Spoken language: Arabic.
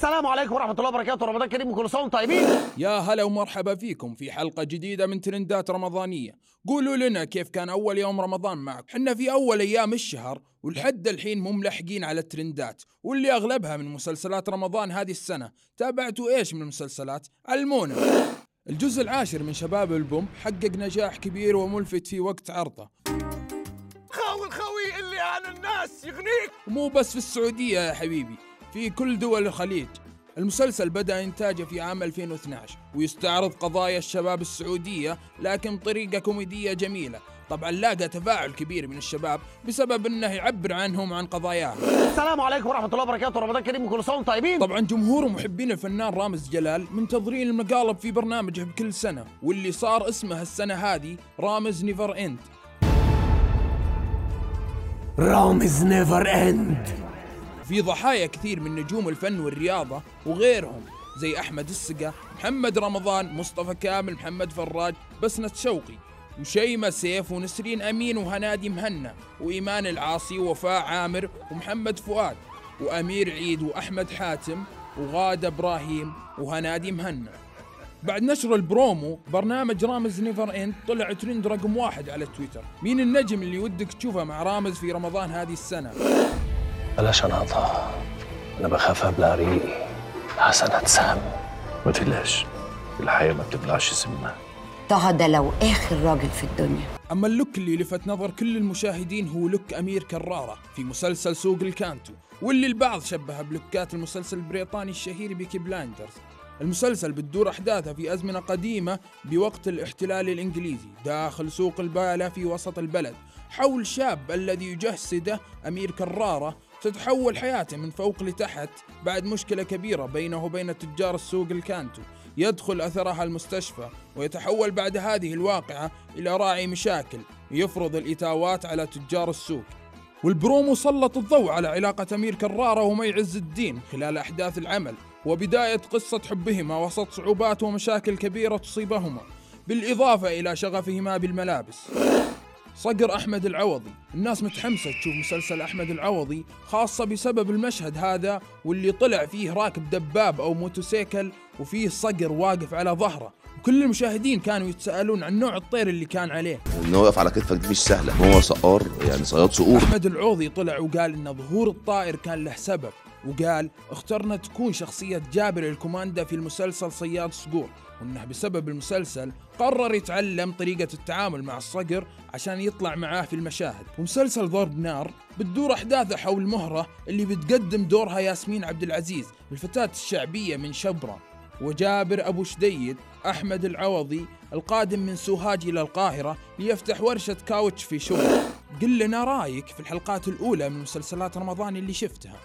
السلام عليكم ورحمة الله وبركاته. رمضان كريم وكل سنة وأنتم طيبين. يا هلا ومرحبا فيكم في حلقة جديدة من ترندات رمضانية. قولوا لنا كيف كان أول يوم رمضان معكم؟ حنا في أول أيام الشهر ولحد الحين مو ملحقين على الترندات واللي أغلبها من مسلسلات رمضان هذه السنة. تابعتوا إيش من المسلسلات؟ علمونا. الجزء العاشر من شباب البوم حقق نجاح كبير وملفت في وقت عرضه. خاوي الخوي اللي عن الناس يغنيك. ومو بس في السعودية يا حبيبي. في كل دول الخليج. المسلسل بدأ إنتاجه في عام 2012 ويستعرض قضايا الشباب السعودية لكن بطريقة كوميدية جميلة. طبعا لاقى تفاعل كبير من الشباب بسبب إنه يعبر عنهم وعن قضاياهم. السلام عليكم ورحمة الله وبركاته. رمضان كريم وكل سنة وأنتم طيبين. طبعا جمهور ومحبين الفنان رامز جلال منتظرين المقالب في برنامجه بكل سنة واللي صار اسمه السنة هذه رامز Never End. رامز Never End. في ضحايا كثير من نجوم الفن والرياضة وغيرهم زي أحمد السقا محمد رمضان مصطفى كامل محمد فراج بسنت شوقي وشيماء سيف ونسرين أمين وهنادي مهنا وإيمان العاصي ووفاء عامر ومحمد فؤاد وأمير عيد وأحمد حاتم وغادة إبراهيم وهنادي مهنا. بعد نشر البرومو برنامج رامز Never End طلع ترند رقم واحد على تويتر. مين النجم اللي ودك تشوفه مع رامز في رمضان هذه السنة؟ بلاش اناطة أنا بخاف أبلع ريقي. حسنة سام ما تقلقش. الحياة ما بتبلعش سمها طه ده لو آخر راجل في الدنيا. أما ال look اللي لفت نظر كل المشاهدين هو look أمير كرارة في مسلسل سوق الكانتو واللي البعض شبهه بلوكات المسلسل البريطاني الشهير Peaky Blinders. المسلسل بتدور أحداثه في أزمنة قديمة بوقت الاحتلال الإنجليزي داخل سوق البالة في وسط البلد حول شاب الذي يجسده أمير كرارة تتحول حياته من فوق لتحت بعد مشكلة كبيرة بينه وبين تجار السوق الكانتو. يدخل أثرها المستشفى ويتحول بعد هذه الواقعة إلى راعي مشاكل يفرض الإتاوات على تجار السوق. والبرومو سلط الضوء على علاقة أمير كرارة ومي عز الدين خلال أحداث العمل وبداية قصة حبهما وسط صعوبات ومشاكل كبيرة تصيبهما بالإضافة إلى شغفهما بالملابس. صقر أحمد العوضي. الناس متحمسة تشوف مسلسل أحمد العوضي خاصة بسبب المشهد هذا واللي طلع فيه راكب دباب أو موتوسيكل وفيه صقر واقف على ظهره. وكل المشاهدين كانوا يتساءلون عن نوع الطير اللي كان عليه. ان هو يقف على كتفك دي مش سهلة. هو صقار يعني صياد صقور. أحمد العوضي طلع وقال إن ظهور الطائر كان له سبب. وقال اخترنا تكون شخصية جابر الكوماندا في المسلسل صياد صقور. وإنه بسبب المسلسل قرر يتعلم طريقة التعامل مع الصقر عشان يطلع معاه في المشاهد. ومسلسل ضرب نار بتدور أحداثه حول مهرة اللي بتقدم دورها ياسمين عبد العزيز الفتاة الشعبية من شبرا. وجابر أبو شديد أحمد العوضي القادم من سوهاج إلى القاهرة ليفتح ورشة كاوتش في شبرا قل لنا رأيك في الحلقات الأولى من مسلسلات رمضان اللي شفتها.